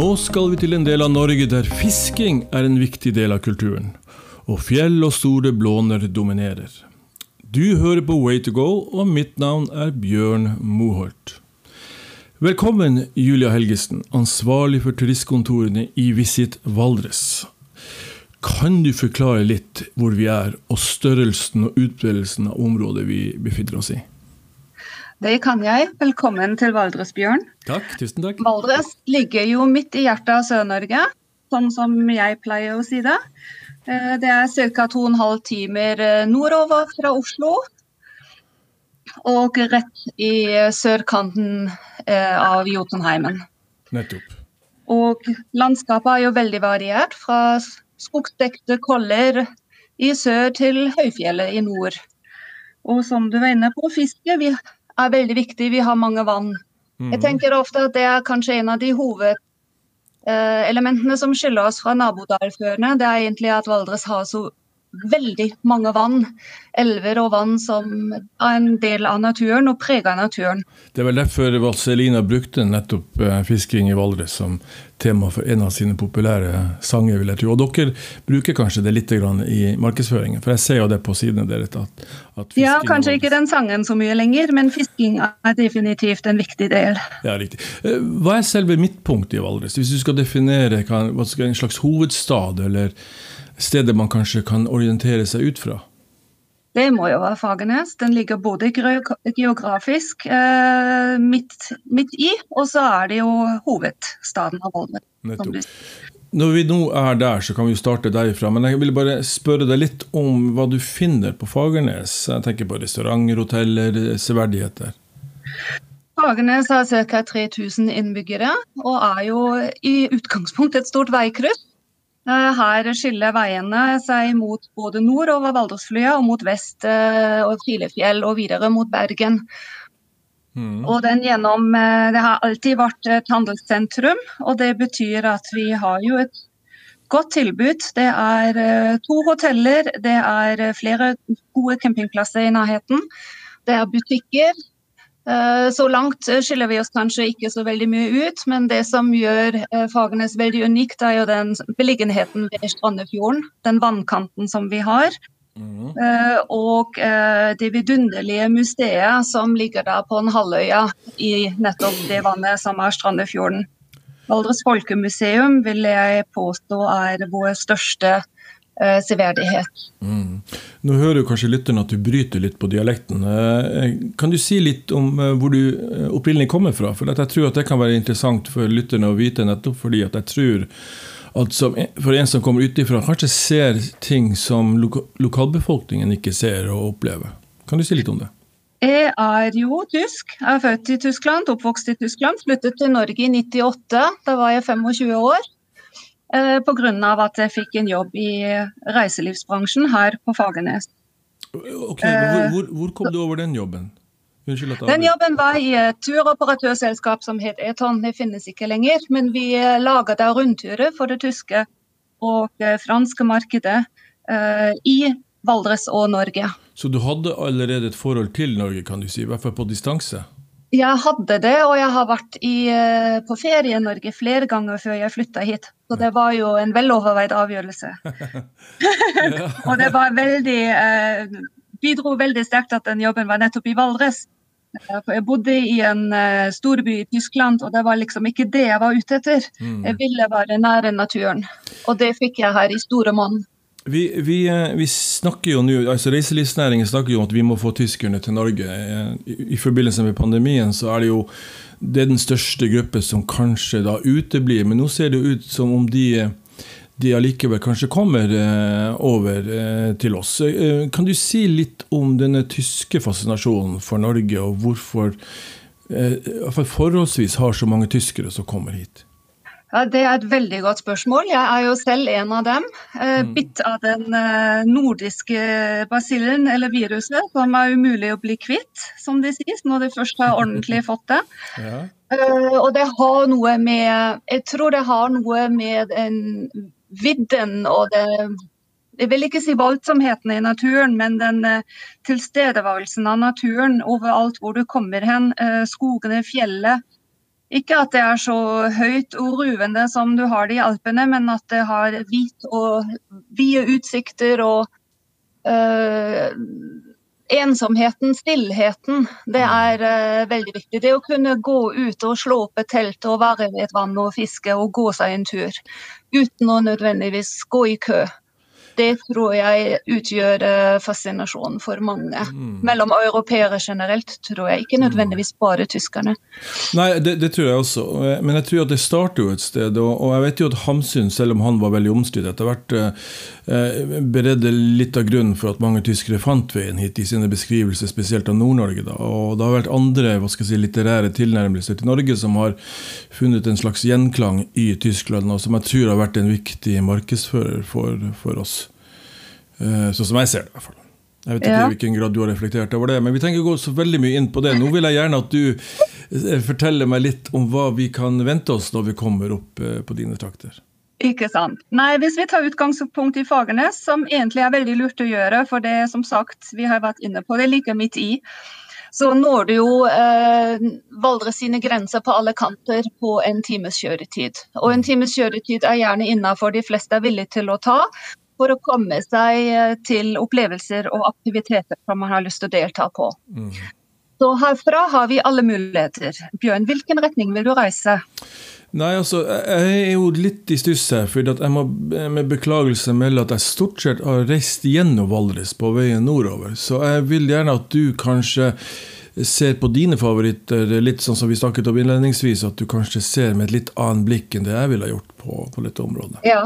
Nå skal vi til en del av Norge der fisking er en viktig del av kulturen, og fjell og store blåner dominerer. Du hører på Way to go, og mitt navn er Bjørn Moholt. Velkommen, Julia Helgesen, ansvarlig for turistkontorene i Visit Valdres. Kan du forklare litt hvor vi er, og størrelsen og utbredelsen av området vi befinner oss i? Det kan jeg. Velkommen til Valdres, Bjørn. Takk, tusen takk. Valdres ligger jo midt i hjertet av Sør-Norge, sånn som jeg pleier å si det. Eh, det er ca. 2,5 timer eh, nordover fra Oslo. Og rett i eh, sørkanten av Jotunheimen. Nettopp. Og landskapet er jo veldig variert, fra skogsdekte koller i sør til høyfjellet i nord. Og som du var inne på, fiske. Er veldig viktig. Vi har mange vann. Mm. Jeg tenker ofte at det er kanskje en av de hovedelementene som skiller oss fra nabodalførene. Det er egentlig at Valdres har så veldig mange vann, elver og vann som er en del av naturen og preger naturen. Det er vel derfor Vazelina brukte nettopp eh, fisking i Valdres som tema for en av sine populære sanger, vil jeg tro. Og dere bruker kanskje det litt i markedsføringen, for jeg ser jo det på sidene deres. At, at ja, kanskje ikke den sangen så mye lenger, men fisking er definitivt en viktig del. Ja, riktig. Eh, hva er selve midtpunktet i Valdres? Hvis du skal definere hva, en slags hovedstad, eller stedet man kanskje kan orientere seg ut fra? Det må jo være Fagernes. Den ligger både geografisk eh, midt, midt, i, og så er det jo hovedstaden av Valdres. Når vi nå er der, så kan vi jo starte derifra. Men jeg vil bare spørre deg litt om hva du finner på Fagernes. Jeg tenker på restauranter, hoteller, severdigheter. Fagernes har ca. 3000 innbyggere, og er jo i utgangspunktet et stort veikryss. Eh, her skiller veiene seg mot både nord over Valdresflya og mot vest eh, og Filefjell og videre mot Bergen. Mm. Og den gjennom, eh, Det har alltid vært et handelssentrum, og det betyr at vi har jo et godt tilbud. Det er to hoteller, det er flere gode campingplasser i nærheten. Det er butikker, så langt eh, skiller vi oss kanskje ikke så veldig mye ut, men det som gjør eh, Fagernes veldig unikt, er jo den beliggenheten ved Strandefjorden. Den vannkanten som vi har. Mm. Og det vidunderlige museet som ligger der på en halvøya i nettopp det vannet som er Strandefjorden. Valdres folkemuseum vil jeg påstå er vår største eh, severdighet. Mm. Nå hører jo kanskje lytteren at du bryter litt på dialekten. Eh, kan du si litt om eh, hvor du eh, opprinnelig kommer fra? For jeg tror at det kan være interessant for lytterne å vite, nettopp fordi at jeg tror at som, for en som kommer utifra, kanskje ser ting som loka lokalbefolkningen ikke ser og opplever. Kan du si litt om det? Jeg er jo tysk. Jeg er født i Tyskland, oppvokst i Tyskland. Flyttet til Norge i 98. Da var jeg 25 år. Eh, Pga. at jeg fikk en jobb i reiselivsbransjen her på Fagernes. Ok, hvor, hvor, hvor kom du over den jobben? Den jobben var i et turoperatørselskap som het Eton. Det finnes ikke lenger, men vi laga da rundturer for det tyske og det franske markedet i Valdres og Norge. Så du hadde allerede et forhold til Norge, kan du si, i hvert fall på distanse? Jeg hadde det, og jeg har vært i, eh, på ferie i Norge flere ganger før jeg flytta hit. Så det var jo en veloverveid avgjørelse. og det var veldig eh, bidro veldig sterkt at den jobben var nettopp i Valdres. Eh, for jeg bodde i en uh, storby i Tyskland, og det var liksom ikke det jeg var ute etter. Mm. Jeg ville være nære naturen, og det fikk jeg her i store monn. Vi, vi, eh, vi, snakker jo nå, altså Reiselivsnæringen snakker jo om at vi må få tyskerne til Norge. Eh, I, I, forbindelse med pandemien så er det jo det er den største gruppen som kanskje da uteblir. Men nå ser det jo ut som om de, de allikevel kanskje kommer eh, over eh, til oss. Eh, kan du si litt om denne tyske fascinasjonen for Norge, og hvorfor eh, forholdsvis har så mange tyskere som kommer hit? Ja, Det er et veldig godt spørsmål. Jeg er jo selv en av dem. Eh, mm. Bitt av den eh, nordiske basillen eller viruset som er umulig å bli kvitt, som de sies, når de først har ordentlig fått det. Ja. Eh, og det har noe med Jeg tror det har noe med en vidden og det jeg vil ikke si voldsomheten i naturen, men den tilstedeværelsen av naturen overalt hvor du kommer hen. skogene, fjellet, Ikke at det er så høyt og ruvende som du har det i Alpene, men at det har hvit og vide utsikter og øh, ensomheten, stillheten, det er øh, veldig viktig. Det å kunne gå ut og slå opp et telt og være ved et vann og fiske og gå seg en tur uten å nødvendigvis gå i kø det tror jeg utgjør eh, fascinasjonen for mange. Mm. Mellom europeere generelt, tror jeg. Ikke nødvendigvis bare tyskerne. Nei, det, det, tror jeg også. Men jeg tror at det starter jo et sted. Og, jeg vet jo at Hamsun, selv om han var veldig omstridt, etter hvert eh, beredde litt av grunnen for at mange tyskere fant veien hit i sine beskrivelser, spesielt av Nord-Norge. Og det har vært andre hva skal jeg si, litterære tilnærmelser til Norge som har funnet en slags gjenklang i Tyskland, og som jeg tror har vært en viktig markedsfører for, for oss. Sånn som jeg ser det, i hvert fall. Jeg vet ikke ja. i hvilken grad du har reflektert over det, men vi trenger å gå så veldig mye inn på det. Nå vil jeg gjerne at du eh, forteller meg litt om hva vi kan vente oss når vi kommer opp eh, på dine trakter. Ikke sant. Nei, Hvis vi tar utgangspunkt i Fagernes, som egentlig er veldig lurt å gjøre, for det som sagt, vi har vært inne på det like midt i, så når du jo eh, Valdres sine grenser på alle kanter på en times kjøretid. Og en times kjøretid er gjerne innafor de fleste er villige til å ta for å komme seg eh, til opplevelser og aktiviteter som man har lyst til å delta på. Mm. Så herfra har vi alle muligheter. Bjørn, hvilken retning vil du reise? Nei, altså, Jeg er jo litt i stuss her, for jeg må med beklagelse melde at jeg stort sett har reist gjennom Valdres på veien nordover. Så jeg vil gjerne at du kanskje ser på dine favoritter, litt sånn som vi snakket om innledningsvis, at du kanskje ser med et litt annet blikk enn det jeg ville gjort på, på dette området. Ja,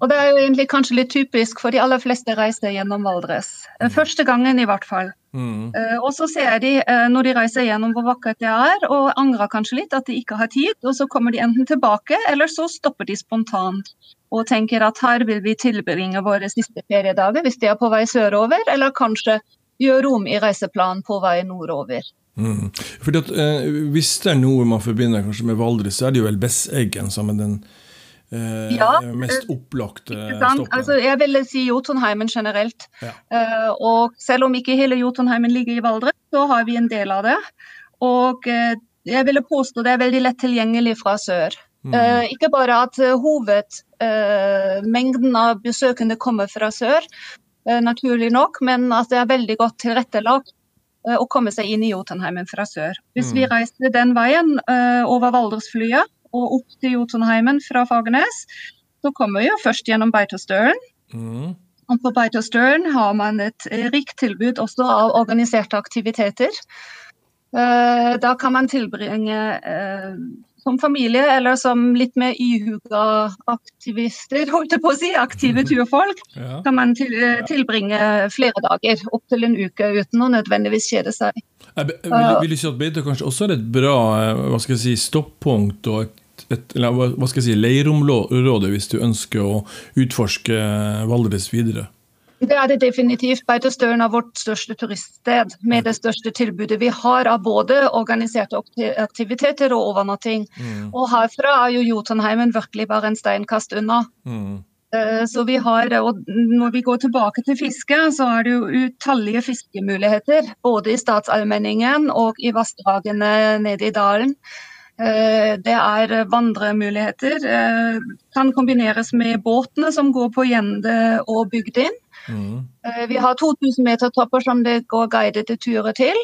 og det er jo egentlig kanskje litt typisk, for de aller fleste reiser gjennom Valdres. Eh, første gangen, i hvert fall. Mm. Uh, og så ser de uh, når de reiser gjennom hvor vakkert det er, og angrer kanskje litt at de ikke har tid. Og så kommer de enten tilbake, eller så stopper de spontant og tenker at her vil vi tilbringe våre siste feriedager hvis de er på vei sørover, eller kanskje gjøre rom i reiseplanen på vei nordover. Mm. Fordi at, eh, Hvis det er noe man forbinder kanskje med Valdres, så er det jo vel Besseggen som er den eh, ja, mest opplagte stoppet? Altså, jeg ville si Jotunheimen generelt. Ja. Uh, og selv om ikke hele Jotunheimen ligger i Valdres, så har vi en del av det. Og jeg ville påstå det er veldig lett tilgjengelig fra sør. Mm. Ikke bare at hovedmengden av besøkende kommer fra sør, naturlig nok, men at det er veldig godt tilrettelagt å komme seg inn i Jotunheimen fra sør. Hvis mm. vi reiser den veien over Valdresflyet, og opp til Jotunheimen fra Fagernes, så kommer vi jo først gjennom Beitostølen. Mm. Og på Beitostølen har man et rikt tilbud også av organiserte aktiviteter. Uh, da kan man tilbringe uh, som familie eller som litt mer ihuga aktivister, holdt jeg på å si, aktive turfolk, ja. kan man til, eh, tilbringe flere dager, opptil en uke, uten å nødvendigvis kjede seg. Jeg vil, vil si at Beite kanskje også er et bra hva skal jeg si, stoppunkt og et et, eller, hva skal jeg si, leirområde hvis du ønsker å utforske Valdres videre? Det er det definitivt. Beitostølen er vårt største turiststed, med det største tilbudet vi har av både organiserte aktiviteter og overnatting. Mm. Og herfra er jo Jotunheimen virkelig bare en steinkast unna. Mm. Eh, så vi har, og Når vi går tilbake til fiske, så er det jo utallige fiskemuligheter. Både i statsallmenningen og i vassdragene nede i dalen. Eh, det er vandremuligheter. Eh, kan kombineres med båtene som går på gjende og Bygdin. Mm. Eh, vi har 2000 meter topper som det går guidede turer til.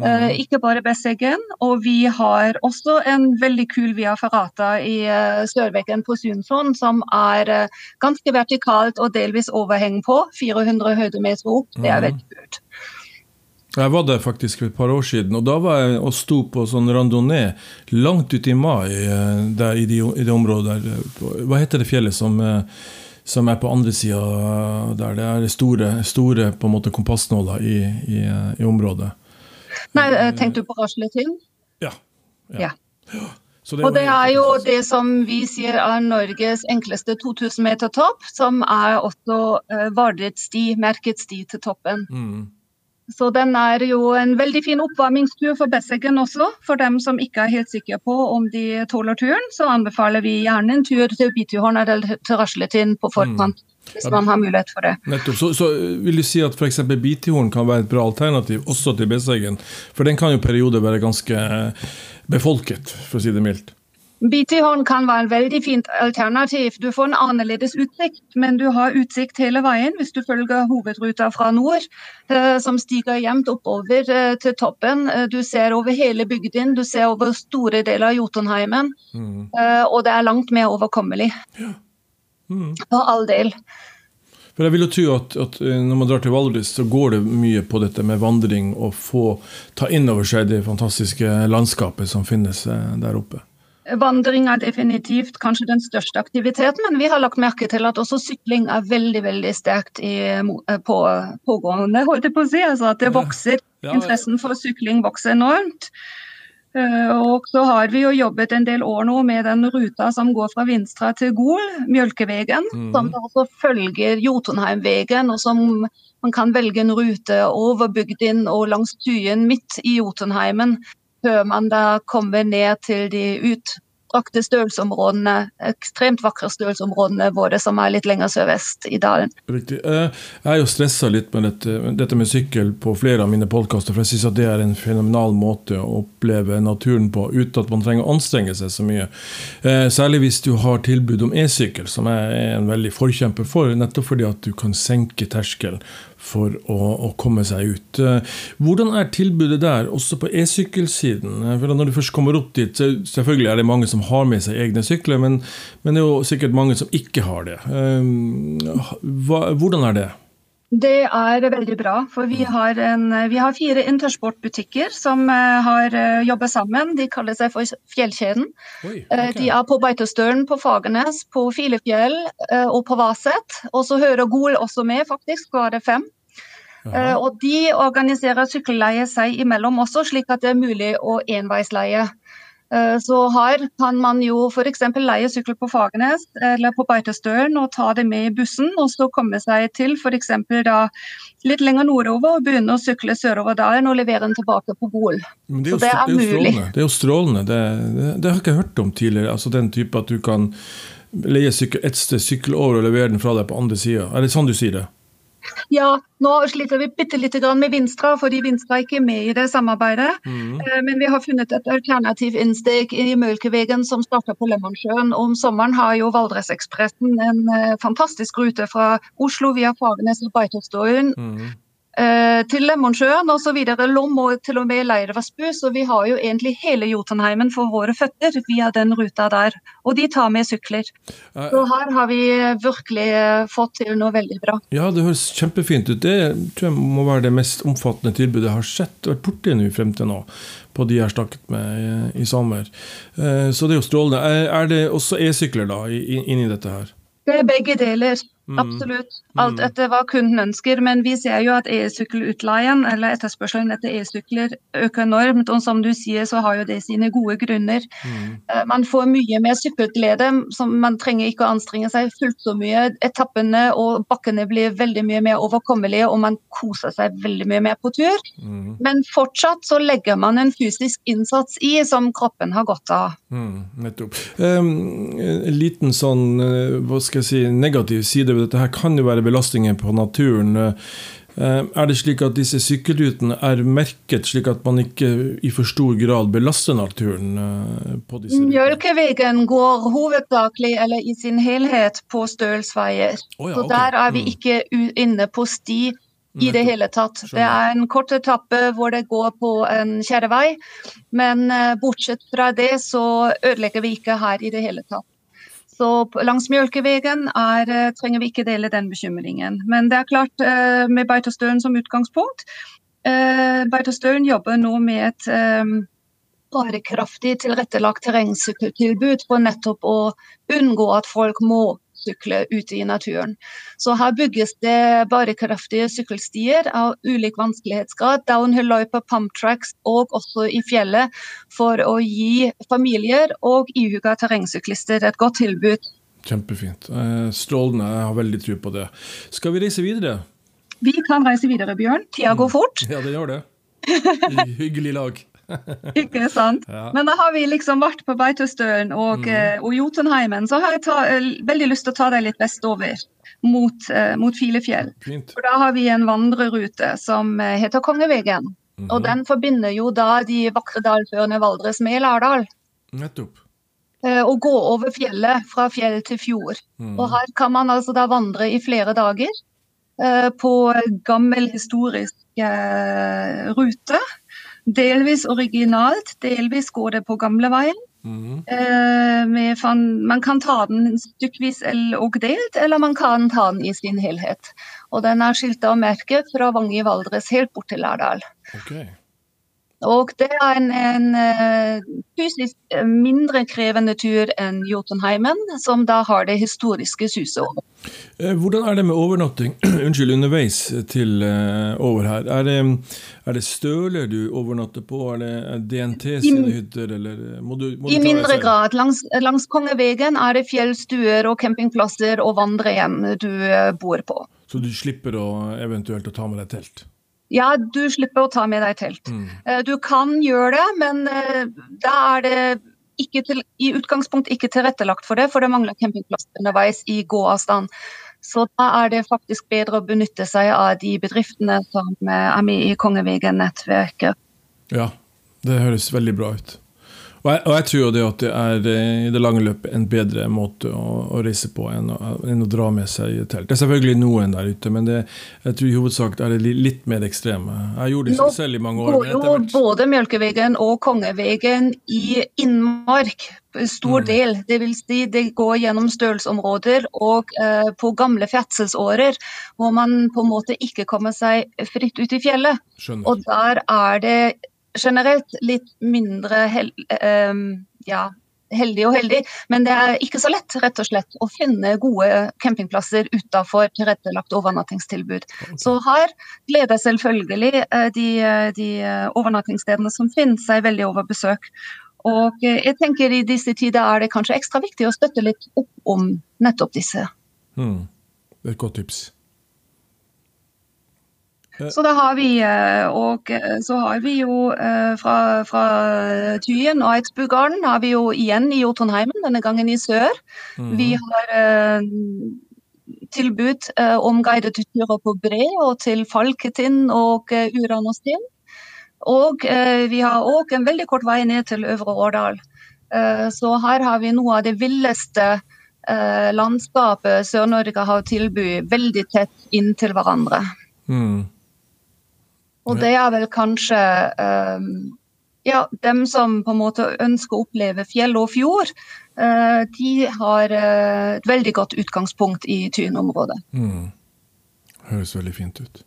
Mm. Ikke bare Besseggen. Og vi har også en veldig kul via Ferrata i Sørveggen på Sundsson, som er ganske vertikalt og delvis overheng på. 400 høydemeter opp. Det er mm. veldig kult. Jeg var der faktisk for et par år siden, og da var jeg og sto på sånn randonee langt ute i mai eh, der, i, de, i, det området der. Hva heter det fjellet som, eh, som er på andre sida der? Det er store, store på en måte kompassnåler i, i, i området. Nei, eh, Tenkte du på Rasletind? Ja. ja. ja. Det og det er jo det som vi sier er Norges enkleste 2000 meter topp, som er også Vardets sti, merket sti til toppen. Mm. Så den er jo en veldig fin oppvarmingstur for Besseggen også. For dem som ikke er helt sikre på om de tåler turen, så anbefaler vi gjerne en tur til Bituhorn eller til Rasletin på forkant. Mm. Hvis man har mulighet for det. Nettopp. Så, så vil du si at f.eks. Bitihorn kan være et bra alternativ også til Besseggen? For den kan jo perioder være ganske befolket, for å si det mildt? BT-horn kan være en veldig fint alternativ. Du får en annerledes utsikt, men du har utsikt hele veien hvis du følger hovedruta fra nord, eh, som stiger jevnt oppover eh, til toppen. Eh, du ser over hele bygden, du ser over store deler av Jotunheimen. Mm. Og det er langt mer overkommelig. Ja. Mm. For all del. For jeg vil jo tro at, at, Når man drar til Valdres, så går det mye på dette med vandring og få ta inn over seg det fantastiske landskapet som finnes der oppe. Vandring er definitivt kanskje den største aktiviteten, men vi har lagt merke til at også sykling er veldig veldig sterkt i, eh, på, pågående. holdt jeg på å si, altså At det vokser. Ja. Ja, Interessen for sykling vokser enormt. Eh, og så har vi jo jobbet en del år nå med den ruta som går fra Vinstra til Gol, Mjølkevegen. Mm. Som også følger Jotunheimvegen, og som man kan velge en rute over bygden og langs Tyen midt i Jotunheimen før man da kommer ned til de utdrakte stølsområdene, ekstremt vakre stølsområdene våre som er litt lenger sørvest i dalen. Riktig. Eh, jeg er jo stressa litt med dette, dette, med sykkel på flere av mine podkaster, for jeg syns det er en fenomenal måte å oppleve naturen på uten at man trenger å anstrenge seg så mye. Eh, særlig hvis du har tilbud om e-sykkel, som jeg er en veldig forkjemper for, nettopp fordi at du kan senke terskelen for å, å, komme seg ut. Eh, hvordan er tilbudet der, også på e-sykkelsiden? Eh, for Når du først kommer opp dit, så selvfølgelig er det mange som har med seg egne sykler, men, men det er jo sikkert mange som ikke har det. Eh, hva, hvordan er det? Det er veldig bra. For vi har, en, vi har fire intersportbutikker som har jobbet sammen. De kaller seg for Fjellkjeden. Oi, okay. De er på Beitostølen, på Fagernes, på Filefjell og på Vaset. Og så hører Gol også med, faktisk. Så er det fem. Uh, og de organiserer sykkelleie seg imellom også, slik at det er mulig å enveisleie. Uh, så her kan man jo f.eks. leie sykkel på Fagernes eller på Beitostølen og ta det med i bussen, og så komme seg til f.eks. litt lenger nordover og begynne å sykle sørover dalen og levere den tilbake på Gol. Det så det er, mulig. Det er jo strålende. Det, det, det, har jeg ikke hørt om tidligere. altså Den type at du kan leie sykkel ett sted, sykle over og levere den fra deg på andre sida. Er det sånn du sier det? Ja, nå sliter vi bitte lite grann med Vinstra, fordi Vinstra er ikke med i det samarbeidet. Mm. Eh, men vi har funnet et alternativ innsteg i Mølkevegen som starter på Lemonsjøen. Om sommeren har jo Valdresekspressen en eh, fantastisk rute fra Oslo via Fagernes og Beitostølen. Mm. Eh, til Lemonsjøen osv. Lom og til og med Leirvassbu. Så vi har jo egentlig hele Jotunheimen for våre føtter via den ruta der. Og de tar med sykler. Så her har vi virkelig fått til noe veldig bra. Ja, det høres kjempefint ut. Det tror jeg må være det mest omfattende tilbudet jeg har sett vært borti nå frem til nå. På de jeg har snakket med i sommer. Eh, så det er jo strålende. Er det også e-sykler da inni dette her? Det er begge deler. Mm. Absolutt. Alt mm. etter hva kunden ønsker. Men vi ser jo at e-sykkelutleien, eller etterspørselen etter e-sykler, øker enormt. Og som du sier, så har jo det sine gode grunner. Mm. Eh, man får mye mer sykkelglede. Man trenger ikke å anstrenge seg fullt så mye. Etappene og bakkene blir veldig mye mer overkommelige, og man koser seg veldig mye mer på tur. Mm. Men fortsatt så legger man en fysisk innsats i som kroppen har godt av. Mm, nettopp. Um, liten sånn, eh, hva skal jeg si, negativ side ved dette her kan jo være belastninger på naturen. Eh, er det slik at disse sykkelrutene er merket, slik at man ikke i for stor grad belaster naturen? Eh, på disse Mjølkevegen går hovedsakelig eller i sin helhet på stølsveier. Oh ja, Så der er vi mm. ikke inne på sti i det hele tatt. Det er en kort etappe hvor det går på en kjerrevei, men eh, bortsett fra det så ødelegger vi ikke her i det hele tatt. Så langs Mjølkevegen er, eh, trenger vi ikke dele den bekymringen. Men det er klart, eh, med Beitostølen som utgangspunkt eh, Beitostølen jobber nå med et bærekraftig tilrettelagt terrengsykkeltilbud for nettopp å unngå at folk må sykle ute i naturen. Så her bygges det bærekraftige sykkelstier av ulik vanskelighetsgrad, downhill-løyper, pump tracks og også i fjellet, for å gi familier og ihuga terrengsyklister et godt tilbud. Kjempefint. Eh, strålende. Jeg har veldig tro på det. Skal vi reise videre? Vi kan reise videre, Bjørn. Tida går fort. Ja, det gjør det. Hyggelig lag. Ikke sant? Ja. Men da har vi liksom vært på Beitostølen og, mm. og Jotunheimen, så har jeg ta, eh, veldig lyst til å ta deg litt vestover mot, eh, mot Filefjell. Fint. For da har vi en vandrerute som eh, heter Kongevegen. Mhm. Og den forbinder jo da de vakre dalførene Valdres med Lardal. Nettopp. eh, Og gå over fjellet fra fjell til fjord. Mm. Og her kan man altså da vandre i flere dager eh, på gammel historisk eh, rute. Delvis originalt, delvis går det på gamleveien. Mm. Eh, man kan ta den stykkevis og delt, eller man kan ta den i sin helhet. Og den er skilta og merket fra Vang i Valdres helt bort til Lærdal. Ok. Og det er en, en eh, fysisk eh, mindre krevende tur enn Jotunheimen, som da har det historiske suset over. Eh, Hvordan er det med overnatting Unnskyld, underveis til over her? Er det, er det støler du overnatter på? Er det DNT sine hytter, eller må du, må du I mindre grad. Langs, langs Kongevegen er det fjellstuer og campingplasser og vandrehjem du bor på. Så du slipper å eventuelt å ta med deg telt? Ja, du slipper å ta med deg telt. Mm. Eh, Du kan gjøre det, men eh, da er det til, i utgangspunkt ikke tilrettelagt for det, for det mangler campingplass underveis i gåavstand. Så da er det faktisk bedre å benytte seg av de bedriftene som eh, er med i Kongevegen-nettverket. Ja, det høres veldig bra ut. Og jeg, og jeg tror det at det er eh, i det lange løpet en bedre måte å, å reise på enn å, enn å dra med seg telt. Det er selvfølgelig noen der ute, men det, jeg tror i hovedsak er det litt mer ekstreme. Jeg gjorde det selv i mange år. går men jo både Mjølkevegen og Kongevegen i innmark. Stor Mm. del. Det vil si det går gjennom stølsområder og eh, på gamle ferdselsårer hvor man på en måte ikke kommer seg fritt ut i fjellet. Skjønner. Og der er det generelt litt mindre hel, eh, ja, heldig og heldig, men det er ikke så lett rett og slett å finne gode campingplasser utenfor tilrettelagt overnattingstilbud. Så her gleder selvfølgelig eh, de, de overnattingsstedene som finnes seg veldig over besøk. Og eh, jeg tenker i disse tider er det kanskje ekstra viktig å støtte litt opp om nettopp disse. Mm. Det er et godt tips. Så da har vi, eh, og eh, så har vi jo eh, fra, fra Tyen og Eidsbugarden har vi jo igjen i Jotunheimen, denne gangen i sør. Mm. Vi har tilbud om guidede turer på Bre og til Falketind og Uranåstind. Og vi har òg en veldig kort vei ned til Øvre Årdal. Så her har vi noe av det villeste landskapet Sør-Norge har å tilby, veldig tett inntil hverandre. Mm. Og det er vel kanskje um, ja, dem som på en måte ønsker å oppleve fjell og fjord, uh, de har uh, et veldig godt utgangspunkt i Tyn-området. Mm. Høres veldig fint ut.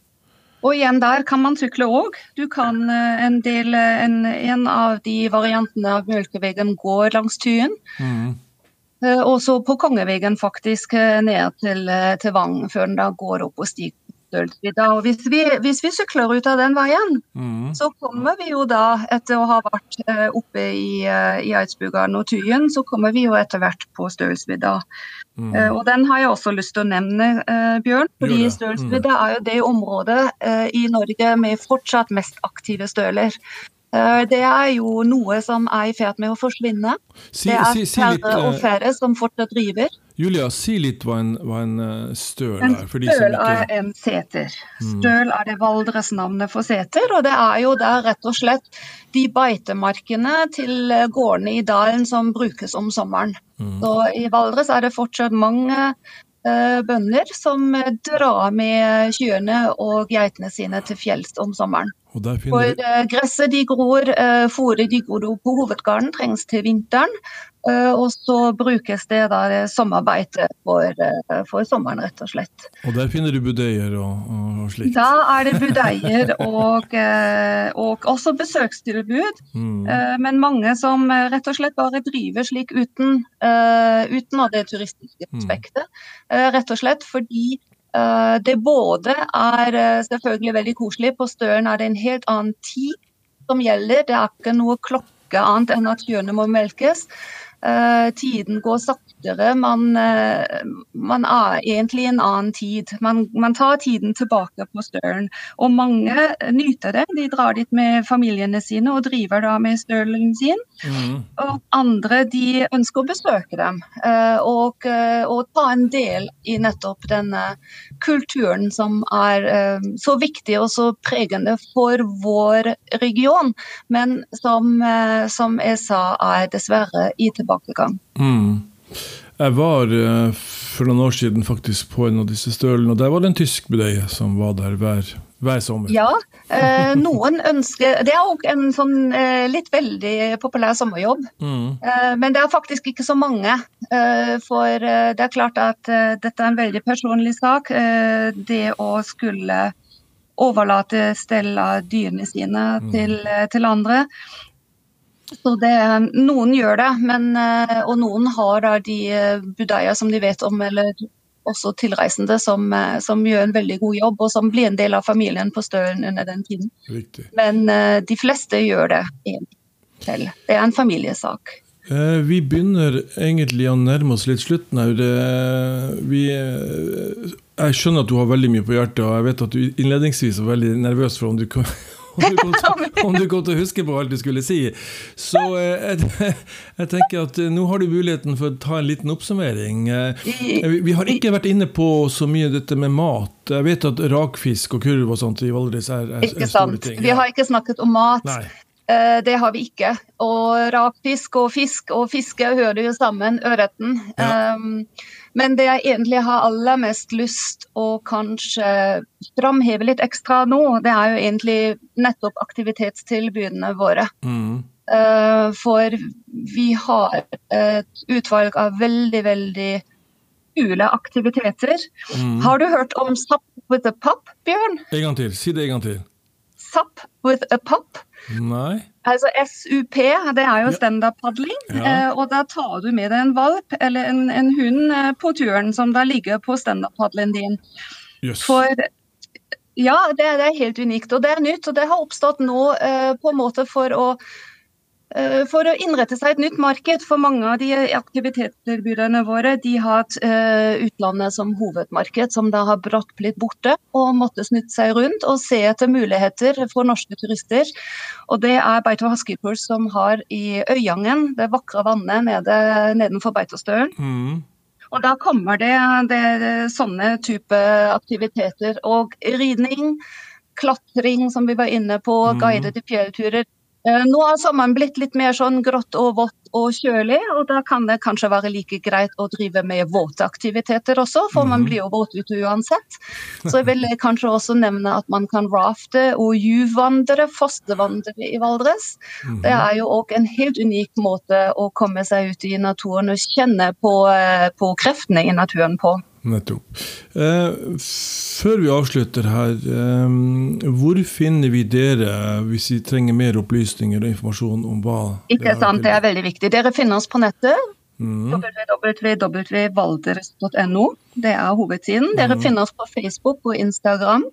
Og igjen der kan man sykle òg. Du kan eh, en del en, en av de variantene av Mjølkevegen går langs Tyen. Mm. Uh, Og så på Kongevegen faktisk ned til, til Vang, før den da går opp og stiger. Stølsvidda. Og hvis vi, hvis vi sykler ut av den veien, Mm. så kommer vi jo da, etter å ha vært eh, oppe i, eh, i Eidsbugarden og Tyen, så kommer vi jo etter hvert på Stølsvidda. Mm. Eh, og den har jeg også lyst til å nevne, Bjørn. Fordi. Stølsvidda er jo det området i Norge med fortsatt mest aktive støler. Det er jo noe som er i ferd med å forsvinne. Si, Det er si, si færre og færre som fortsatt driver. Julia, si litt hva en, hva en eh, støl er. Som støl ikke er en seter. Mm. Støl er det Valdres-navnet for seter, og det er jo der rett og slett de beitemarkene til eh, gårdene i dalen som brukes om sommeren. Mm. Så I Valdres er det fortsatt mange eh, bønder som drar med kyrne og geitene sine til fjells om sommeren. For eh, gresset de gror, uh, fôret de gror på hovedgarden trengs til vinteren. eh, og så brukes det da sommerbeite for, eh, for sommeren, rett og slett. Og der finner du budeier og, og, slikt. Da er det budeier og, eh, og også besøkstilbud. Mm. eh, Men mange som eh, rett og slett bare driver slik uten, eh, uten av det turistiske Mm. aspektet. Eh, Rett og slett fordi eh, det både er eh, selvfølgelig veldig koselig, på Støren er det en helt annen tid som gjelder. Det er ikke noe klokke annet enn at kjønnet må melkes. Uh, tiden går saktere. Man, man, er egentlig i en annen tid. Man, man, tar tiden tilbake på Støren. Og mange nyter det. De drar dit med familiene sine og driver da med Stølen sin. Mm. Og andre de ønsker å besøke dem uh, og, og, ta en del i nettopp denne kulturen som er så viktig og så pregende for vår region, men som, som jeg sa er dessverre i tilbakegang. Mm. Jeg var eh, for noen år siden faktisk på en av disse stølene, og der var det en tysk budeie som var der hver, hver sommer. Ja, eh, noen ønsker Det er òg en sånn eh, litt veldig populær sommerjobb. Mm. Eh, men det er faktisk ikke så mange. Eh, for eh, det er klart at dette er en veldig personlig sak. det å skulle overlate stell av dyrene sine mm. til, til andre. Så det, noen gjør det, men, eh, og noen har da de budeia som de vet om, eller også tilreisende som, eh, som, gjør en veldig god jobb, og som blir en del av familien på Stølen under den tiden. Riktig. Men de fleste gjør det selv. Det er en familiesak. Vi begynner egentlig å nærme oss litt slutten her. Vi, jeg skjønner at du har veldig mye på hjertet, og jeg vet at du innledningsvis var veldig nervøs for om du om du, kom om du kom til å huske på alt du skulle si. Så eh, jeg, jeg, tenker at eh, nå har du muligheten for å ta en liten oppsummering. Eh, vi har ikke vært inne på så mye dette med mat. Jeg vet at rakfisk og kurv og sånt i Valdres er, er, er store ting. Vi har ikke snakket om mat. Nei. Det har vi ikke. Og rakfisk og fisk og fiske hører jo sammen, ørreten. Ja. Um, men det jeg egentlig har aller mest lyst å kanskje framheve litt ekstra nå, det er jo egentlig nettopp aktivitetstilbudene våre. Mm. Uh, for vi har et utvalg av veldig, veldig kule aktiviteter. Mm. Har du hørt om SAP with a pop, Bjørn? En gang til. Si det en gang til. SAP with a pop. Nei. Altså SUP, det er jo standup-padling. Ja. Eh, og da tar du med deg en valp eller en, en hund eh, på turen som da ligger på standup-padelen din. Yes. For ja, det, det, er helt unikt. Og det er nytt. Og det har oppstått nå eh, på en måte for å for å innrette seg et nytt marked. For mange av de aktivitetstilbyderne våre de har hatt uh, utlandet som hovedmarked, som da har brått blitt borte. Og måtte snytte seg rundt og se etter muligheter for norske turister. Og det er Beito Haskipurs som har i Øyangen, det vakre vannet nede, nedenfor Beitostølen. Mm. Og da kommer det, det sånne type aktiviteter. Og ridning, klatring, som vi var inne på, mm. guidede fjellturer Eh, nå har sommeren blitt litt mer sånn grått og vått og kjølig, og da kan det kanskje være like greit å drive med våteaktiviteter også, for man mhm. blir jo våt ute uansett. Så jeg vil kanskje også nevne at man kan rafte og juvvandre, fostervandre i Valdres. Mhm. Det er jo òg en helt unik måte å komme seg ut i naturen og kjenne på, eh, på kreftene i naturen på. Nettopp. Eh, før vi avslutter her, eh, hvor finner vi dere hvis vi trenger mer opplysninger og informasjon om hva Ikke sant, det er veldig viktig. Dere finner oss på nettet. Mm. www.valdres.no. Det er hovedsiden. Dere mm. finner oss på Facebook og Instagram.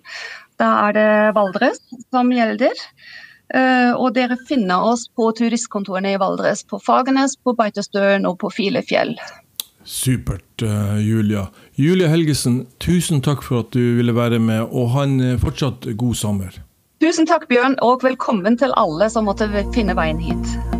Da er det Valdres som gjelder. Uh, og dere finner oss på turistkontorene i Valdres, på Fagernes, på Beitostølen og på Filefjell. Supert, uh, Julia. Julia Helgesen, tusen takk for at du ville være med, og ha en eh, fortsatt god sommer. Tusen takk, Bjørn, og velkommen til alle som måtte finne veien hit.